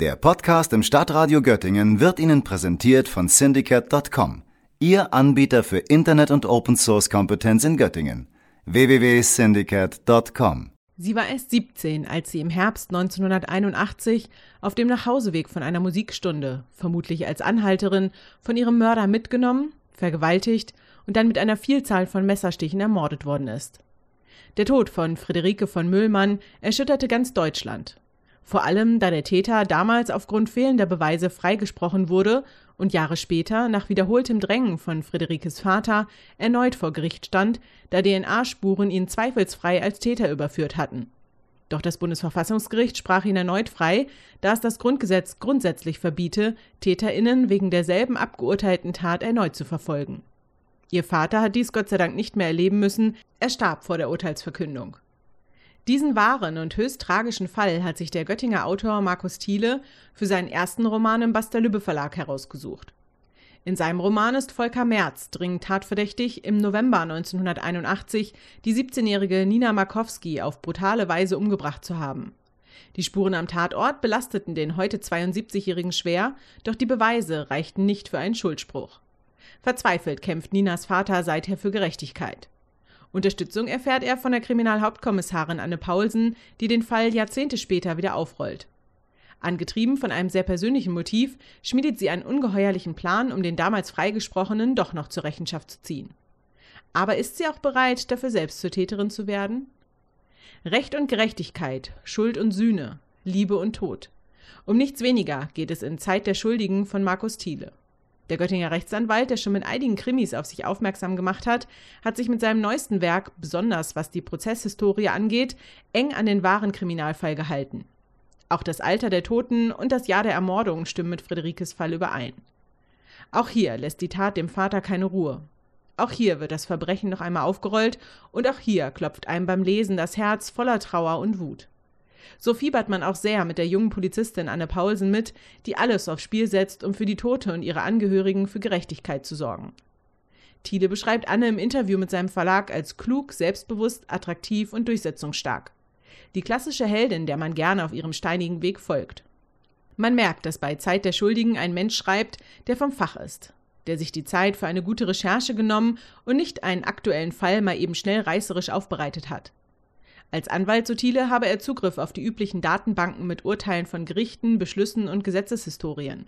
Der Podcast im Stadtradio Göttingen wird Ihnen präsentiert von Syndicate.com, Ihr Anbieter für Internet- und Open-Source-Kompetenz in Göttingen. www.syndicate.com Sie war erst 17, als sie im Herbst 1981 auf dem Nachhauseweg von einer Musikstunde, vermutlich als Anhalterin, von ihrem Mörder mitgenommen, vergewaltigt und dann mit einer Vielzahl von Messerstichen ermordet worden ist. Der Tod von Friederike von Müllmann erschütterte ganz Deutschland. Vor allem, da der Täter damals aufgrund fehlender Beweise freigesprochen wurde und Jahre später nach wiederholtem Drängen von Friederikes Vater erneut vor Gericht stand, da DNA-Spuren ihn zweifelsfrei als Täter überführt hatten. Doch das Bundesverfassungsgericht sprach ihn erneut frei, da es das Grundgesetz grundsätzlich verbiete, TäterInnen wegen derselben abgeurteilten Tat erneut zu verfolgen. Ihr Vater hat dies Gott sei Dank nicht mehr erleben müssen, er starb vor der Urteilsverkündung. Diesen wahren und höchst tragischen Fall hat sich der Göttinger Autor Markus Thiele für seinen ersten Roman im Baster-Lübbe Verlag herausgesucht. In seinem Roman ist Volker Merz dringend tatverdächtig, im November 1981 die 17-jährige Nina Markowski auf brutale Weise umgebracht zu haben. Die Spuren am Tatort belasteten den heute 72-Jährigen schwer, doch die Beweise reichten nicht für einen Schuldspruch. Verzweifelt kämpft Ninas Vater seither für Gerechtigkeit. Unterstützung erfährt er von der Kriminalhauptkommissarin Anne Paulsen, die den Fall Jahrzehnte später wieder aufrollt. Angetrieben von einem sehr persönlichen Motiv schmiedet sie einen ungeheuerlichen Plan, um den damals Freigesprochenen doch noch zur Rechenschaft zu ziehen. Aber ist sie auch bereit, dafür selbst zur Täterin zu werden? Recht und Gerechtigkeit, Schuld und Sühne, Liebe und Tod. Um nichts weniger geht es in Zeit der Schuldigen von Markus Thiele. Der Göttinger Rechtsanwalt, der schon mit einigen Krimis auf sich aufmerksam gemacht hat, hat sich mit seinem neuesten Werk, besonders was die Prozesshistorie angeht, eng an den wahren Kriminalfall gehalten. Auch das Alter der Toten und das Jahr der Ermordung stimmen mit Friederikes Fall überein. Auch hier lässt die Tat dem Vater keine Ruhe. Auch hier wird das Verbrechen noch einmal aufgerollt und auch hier klopft einem beim Lesen das Herz voller Trauer und Wut. So fiebert man auch sehr mit der jungen Polizistin Anne Paulsen mit, die alles aufs Spiel setzt, um für die Tote und ihre Angehörigen für Gerechtigkeit zu sorgen. Thiele beschreibt Anne im Interview mit seinem Verlag als klug, selbstbewusst, attraktiv und durchsetzungsstark. Die klassische Heldin, der man gerne auf ihrem steinigen Weg folgt. Man merkt, dass bei Zeit der Schuldigen ein Mensch schreibt, der vom Fach ist, der sich die Zeit für eine gute Recherche genommen und nicht einen aktuellen Fall mal eben schnell reißerisch aufbereitet hat. Als Anwalt so Thiele habe er Zugriff auf die üblichen Datenbanken mit Urteilen von Gerichten, Beschlüssen und Gesetzeshistorien.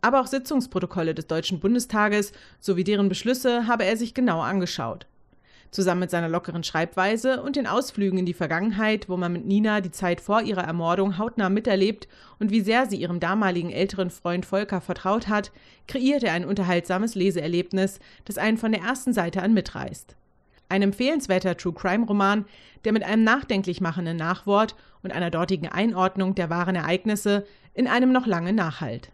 Aber auch Sitzungsprotokolle des Deutschen Bundestages sowie deren Beschlüsse habe er sich genau angeschaut. Zusammen mit seiner lockeren Schreibweise und den Ausflügen in die Vergangenheit, wo man mit Nina die Zeit vor ihrer Ermordung hautnah miterlebt und wie sehr sie ihrem damaligen älteren Freund Volker vertraut hat, kreiert er ein unterhaltsames Leseerlebnis, das einen von der ersten Seite an mitreißt. Ein empfehlenswerter True-Crime-Roman, der mit einem nachdenklich machenden Nachwort und einer dortigen Einordnung der wahren Ereignisse in einem noch lange nachhalt.